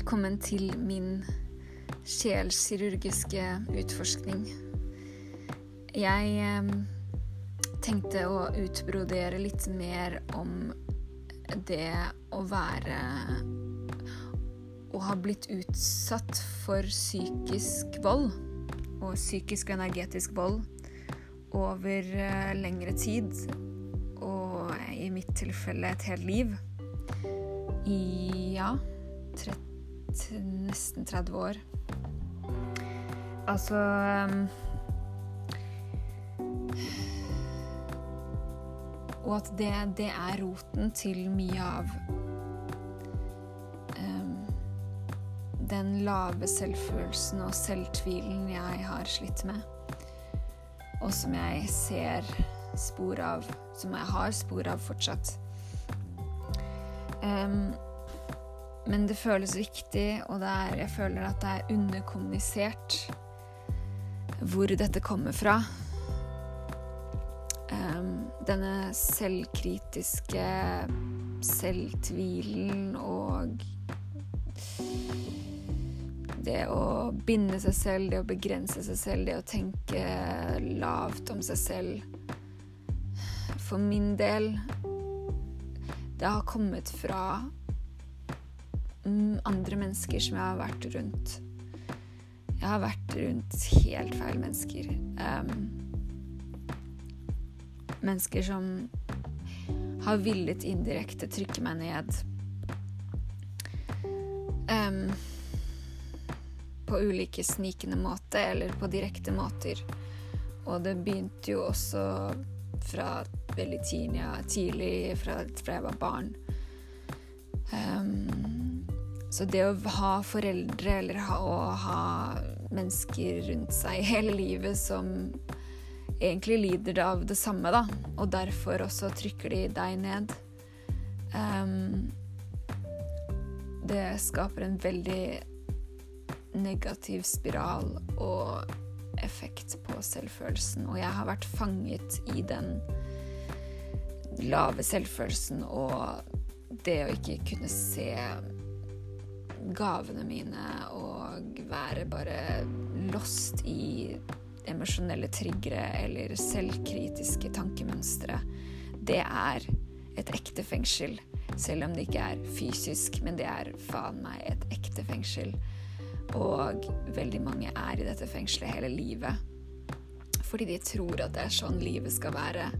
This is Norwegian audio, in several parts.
Velkommen til min sjelskirurgiske utforskning. Jeg tenkte å utbrodere litt mer om det å være Å ha blitt utsatt for psykisk vold, og psykisk og energetisk vold, over eh, lengre tid. Og i mitt tilfelle et helt liv. I ja 30, nesten 30 år. Altså um, Og at det, det, er roten til mye av um, den lave selvfølelsen og selvtvilen jeg har slitt med. Og som jeg ser spor av Som jeg har spor av fortsatt. Um, men det føles viktig, og er, jeg føler at det er underkommunisert hvor dette kommer fra. Um, denne selvkritiske selvtvilen og det å binde seg selv, det å begrense seg selv, det å tenke lavt om seg selv. For min del Det har kommet fra andre mennesker som jeg har vært rundt. Jeg har vært rundt helt feil mennesker. Um, mennesker som har villet indirekte trykke meg ned. Um, på ulike snikende måter, eller på direkte måter. Og det begynte jo også fra veldig tidlig, tidlig fra, fra jeg var barn. Um, så det å ha foreldre eller ha, å ha mennesker rundt seg hele livet som egentlig lider av det samme, da, og derfor også trykker de deg ned um, Det skaper en veldig negativ spiral og effekt på selvfølelsen, og jeg har vært fanget i den lave selvfølelsen og det å ikke kunne se gavene mine og være bare lost i emosjonelle triggere eller selvkritiske tankemønstre, det er et ekte fengsel. Selv om det ikke er fysisk, men det er faen meg et ekte fengsel. Og veldig mange er i dette fengselet hele livet. Fordi de tror at det er sånn livet skal være.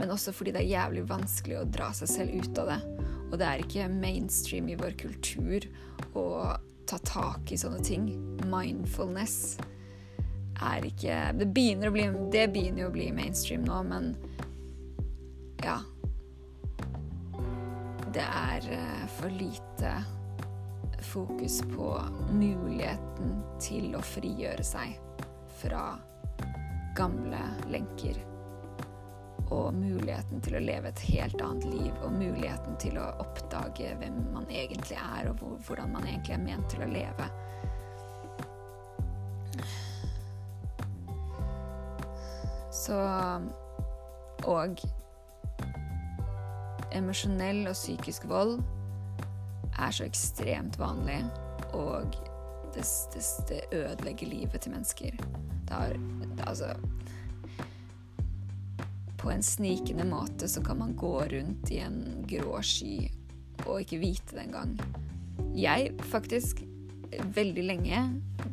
Men også fordi det er jævlig vanskelig å dra seg selv ut av det. Og det er ikke mainstream i vår kultur å ta tak i sånne ting. Mindfulness er ikke Det begynner å bli, det begynner å bli mainstream nå, men ja Det er eh, for lite fokus på muligheten til å frigjøre seg fra gamle lenker og muligheten til å leve et helt annet liv, og muligheten til å oppdage hvem man egentlig er, og hvordan man egentlig er ment til å leve. Så Og emosjonell og psykisk vold er så ekstremt vanlig, og det, det, det ødelegger livet til mennesker. Det har Altså på en snikende måte så kan man gå rundt i en grå sky og ikke vite det engang. Jeg faktisk veldig lenge,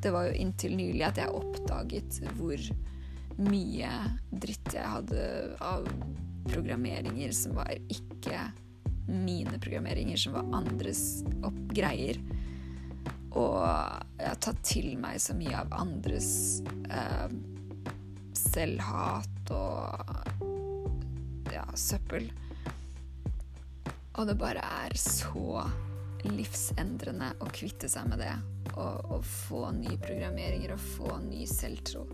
det var jo inntil nylig, at jeg oppdaget hvor mye dritt jeg hadde av programmeringer som var ikke mine programmeringer, som var andres greier. Og jeg har tatt til meg så mye av andres eh, selvhat og søppel. Og det bare er så livsendrende å kvitte seg med det. Og, og få nye programmeringer og få ny selvtro.